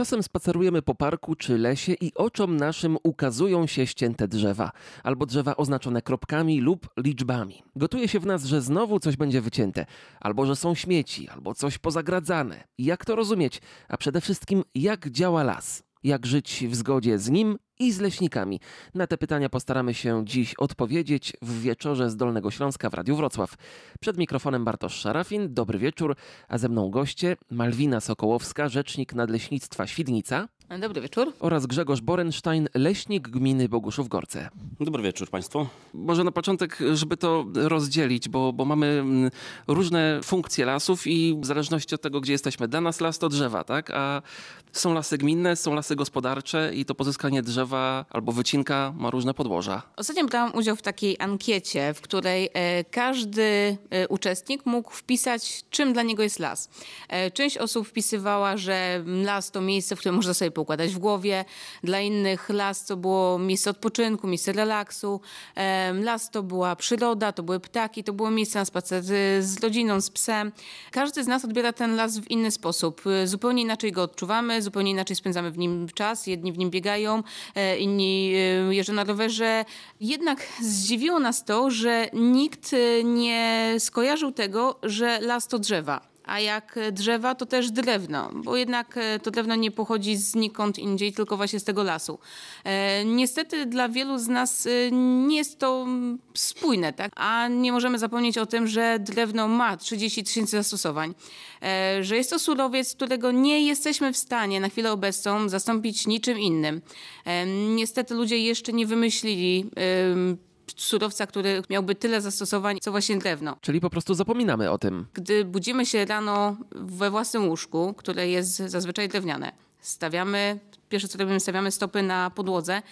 Czasem spacerujemy po parku czy lesie i oczom naszym ukazują się ścięte drzewa, albo drzewa oznaczone kropkami lub liczbami. Gotuje się w nas, że znowu coś będzie wycięte, albo że są śmieci, albo coś pozagradzane. Jak to rozumieć? A przede wszystkim, jak działa las? Jak żyć w zgodzie z nim i z leśnikami? Na te pytania postaramy się dziś odpowiedzieć w wieczorze z Dolnego Śląska w Radiu Wrocław. Przed mikrofonem Bartosz Szarafin, dobry wieczór, a ze mną goście Malwina Sokołowska, rzecznik Nadleśnictwa Świdnica Dobry wieczór. oraz Grzegorz Borenstein, leśnik gminy Boguszów-Gorce. Dobry wieczór Państwu. Może na początek, żeby to rozdzielić, bo, bo mamy mm, różne funkcje lasów i w zależności od tego, gdzie jesteśmy, dla nas las to drzewa, tak? A są lasy gminne, są lasy gospodarcze i to pozyskanie drzewa albo wycinka ma różne podłoża. Ostatnio brałam udział w takiej ankiecie, w której e, każdy e, uczestnik mógł wpisać, czym dla niego jest las. E, część osób wpisywała, że las to miejsce, w którym można sobie poukładać w głowie. Dla innych las to było miejsce odpoczynku, miejsce relaksu. Las to była przyroda, to były ptaki, to było miejsce na spacer z, rodziną, z psem. Każdy z nas odbiera ten las w inny sposób. Zupełnie inaczej go odczuwamy, zupełnie inaczej spędzamy w nim czas. Jedni w nim biegają, e, inni e, jeżdżą na rowerze. Jednak zdziwiło nas to, że nikt e, nie skojarzył tego, że las to drzewa. A jak drzewa, to też drewno, bo jednak e, to drewno nie pochodzi znikąd indziej, tylko właśnie z tego lasu. E, niestety dla wielu z nas e, nie jest to mm, spójne, tak? A nie możemy zapomnieć o tym, że drewno ma 30 tysięcy zastosowań, e, że jest to surowiec, którego nie jesteśmy w stanie na chwilę obecną zastąpić niczym innym. E, niestety ludzie jeszcze nie wymyślili surowca, który miałby tyle zastosowań, co właśnie drewno. Czyli po prostu zapominamy o tym. Gdy budzimy się rano we własnym łóżku, które jest zazwyczaj drewniane, stawiamy, pierwsze co robimy, stawiamy stopy na podłodze,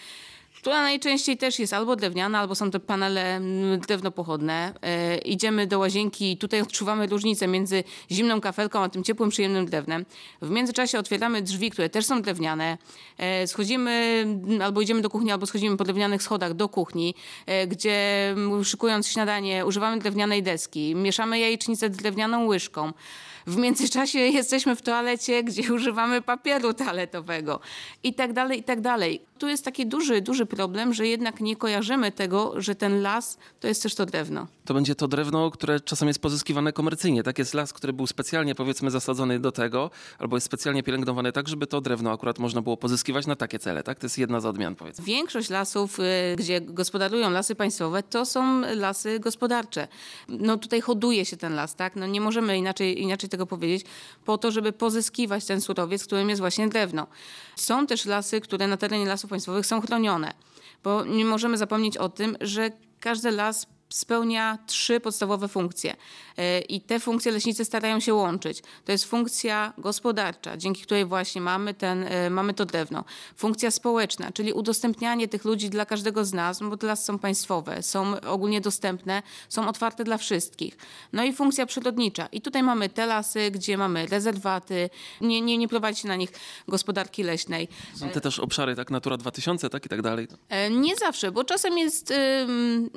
która najczęściej też jest albo drewniana, albo są to panele mm, drewnopochodne. E, idziemy do łazienki i tutaj odczuwamy różnicę między zimną kafelką, a tym ciepłym, przyjemnym drewnem. W międzyczasie otwieramy drzwi, które też są drewniane. E, schodzimy, mm, albo idziemy do kuchni, albo schodzimy po drewnianych schodach do kuchni, e, gdzie mm, szykując śniadanie używamy drewnianej deski. Mieszamy jajecznicę drewnianą łyżką. W międzyczasie jesteśmy w toalecie, gdzie używamy papieru toaletowego i tak dalej, i tak dalej. Tu jest taki duży, duży problem, że jednak nie kojarzymy tego, że ten las to jest też to drewno. To będzie to drewno, które czasem jest pozyskiwane komercyjnie. Tak jest las, który był specjalnie powiedzmy zasadzony do tego, albo jest specjalnie pielęgnowany tak, żeby to drewno akurat można było pozyskiwać na takie cele, tak? To jest jedna z odmian powiedzmy. Większość lasów, y, gdzie gospodarują lasy państwowe, to są lasy gospodarcze. No tutaj hoduje się ten las, tak? No nie możemy inaczej, inaczej tego powiedzieć, po to, żeby pozyskiwać ten surowiec, którym jest właśnie drewno. Są też lasy, które na terenie lasów państwowych są chronione, bo nie możemy zapomnieć o tym, że każdy las spełnia trzy podstawowe funkcje E, i te funkcje leśnicy starają się łączyć. To jest funkcja gospodarcza, dzięki której właśnie mamy, ten, e, mamy to drewno. Funkcja społeczna, czyli udostępnianie tych ludzi dla każdego z nas, bo te lasy są państwowe, są ogólnie dostępne, są otwarte dla wszystkich. No i funkcja przyrodnicza. I tutaj mamy te lasy, gdzie mamy rezerwaty, nie, nie, nie prowadzi się na nich gospodarki leśnej. Są te też obszary, tak, Natura 2000, tak i tak dalej. E, Nie zawsze, bo czasem jest. ym,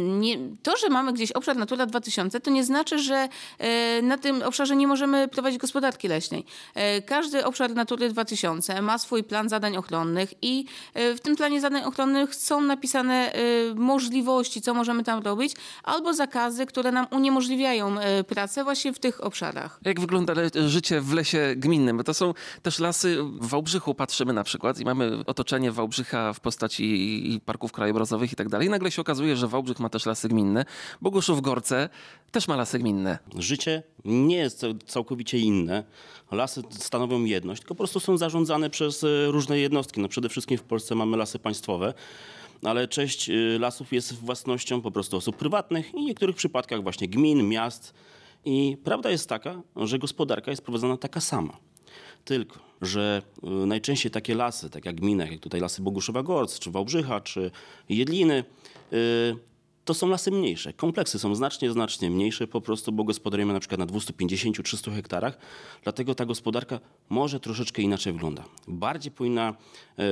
nie, to, że mamy gdzieś obszar Natura 2000, to nie znaczy, że e, na tym obszarze nie możemy prowadzić gospodarki leśnej. E, Każdy obszar Natury 2000 ma swój plan zadań ochronnych i e, w tym planie zadań ochronnych są napisane możliwości, co możemy tam robić, albo zakazy, które nam uniemożliwiają pracę właśnie w tych obszarach. Jak wygląda życie w lesie gminnym? To są też lasy, w Wałbrzychu patrzymy na przykład i mamy otoczenie Wałbrzycha w postaci parków krajobrazowych i tak dalej. I nagle się okazuje, że Wałbrzych ma też lasy gminne. Boguszów-Gorce też ma lasy gminne. Życie nie jest cał- całkowicie inne. Lasy stanowią jedność, tylko po prostu są zarządzane przez e, różne jednostki. No przede wszystkim w Polsce mamy lasy państwowe, ale część e, lasów jest własnością po prostu osób prywatnych i w niektórych przypadkach właśnie gmin, miast. I prawda jest taka, że gospodarka jest prowadzona taka sama. Tylko, że y, najczęściej takie lasy, tak jak gminach, jak tutaj lasy Boguszowa Gorc, czy Wałbrzycha, czy Jedliny, to są lasy mniejsze. Kompleksy są znacznie, znacznie mniejsze po prostu, bo gospodarujemy na przykład na 250-300 hektarach. Dlatego ta gospodarka może troszeczkę inaczej wygląda. Bardziej powinna e,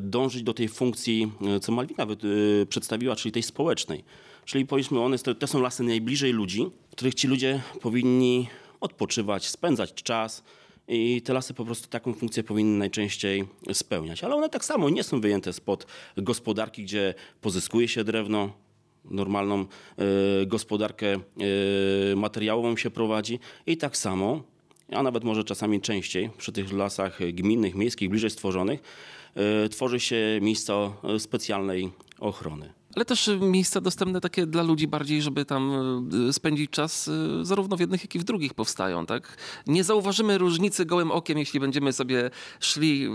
dążyć do tej funkcji, e, co Malwina e, przedstawiła, czyli tej społecznej. Czyli powiedzmy, one, to są lasy najbliżej ludzi, w których ci ludzie powinni odpoczywać, spędzać czas I te lasy po prostu taką funkcję powinny najczęściej spełniać. Ale one tak samo nie są wyjęte spod gospodarki, gdzie pozyskuje się drewno, normalną e, gospodarkę e, materiałową się prowadzi. I tak samo, a nawet może czasami częściej, przy tych lasach gminnych, miejskich, bliżej stworzonych, e, tworzy się miejsca specjalnej ochrony. Ale też y, miejsca dostępne takie dla ludzi bardziej, żeby tam y, spędzić czas y, zarówno w jednych, jak i w drugich powstają, tak? Nie zauważymy różnicy gołym okiem, jeśli będziemy sobie szli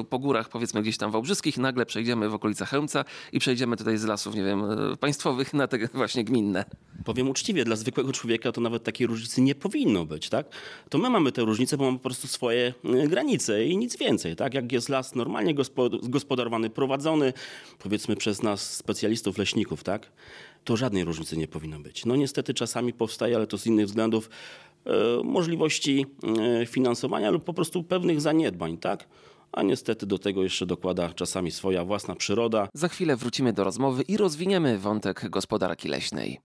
y, po górach, powiedzmy gdzieś tam wałbrzyskich, nagle przejdziemy w okolicach Chełmca i przejdziemy tutaj z lasów, nie wiem, państwowych na te właśnie gminne. Powiem uczciwie, dla zwykłego człowieka to nawet takiej różnicy nie powinno być, tak? To my mamy te różnice, bo mamy po prostu swoje granice i nic więcej, tak? Jak jest las normalnie gospo- gospodarowany, prowadzony, powiedzmy przez nas specjalistów, leśników, tak? To żadnej różnicy nie powinno być. No niestety czasami powstaje, ale to z innych względów, e, możliwości e, finansowania lub po prostu pewnych zaniedbań, tak? A niestety do tego jeszcze dokłada czasami swoja własna przyroda, Za chwilę wrócimy do rozmowy i rozwiniemy wątek gospodarki leśnej.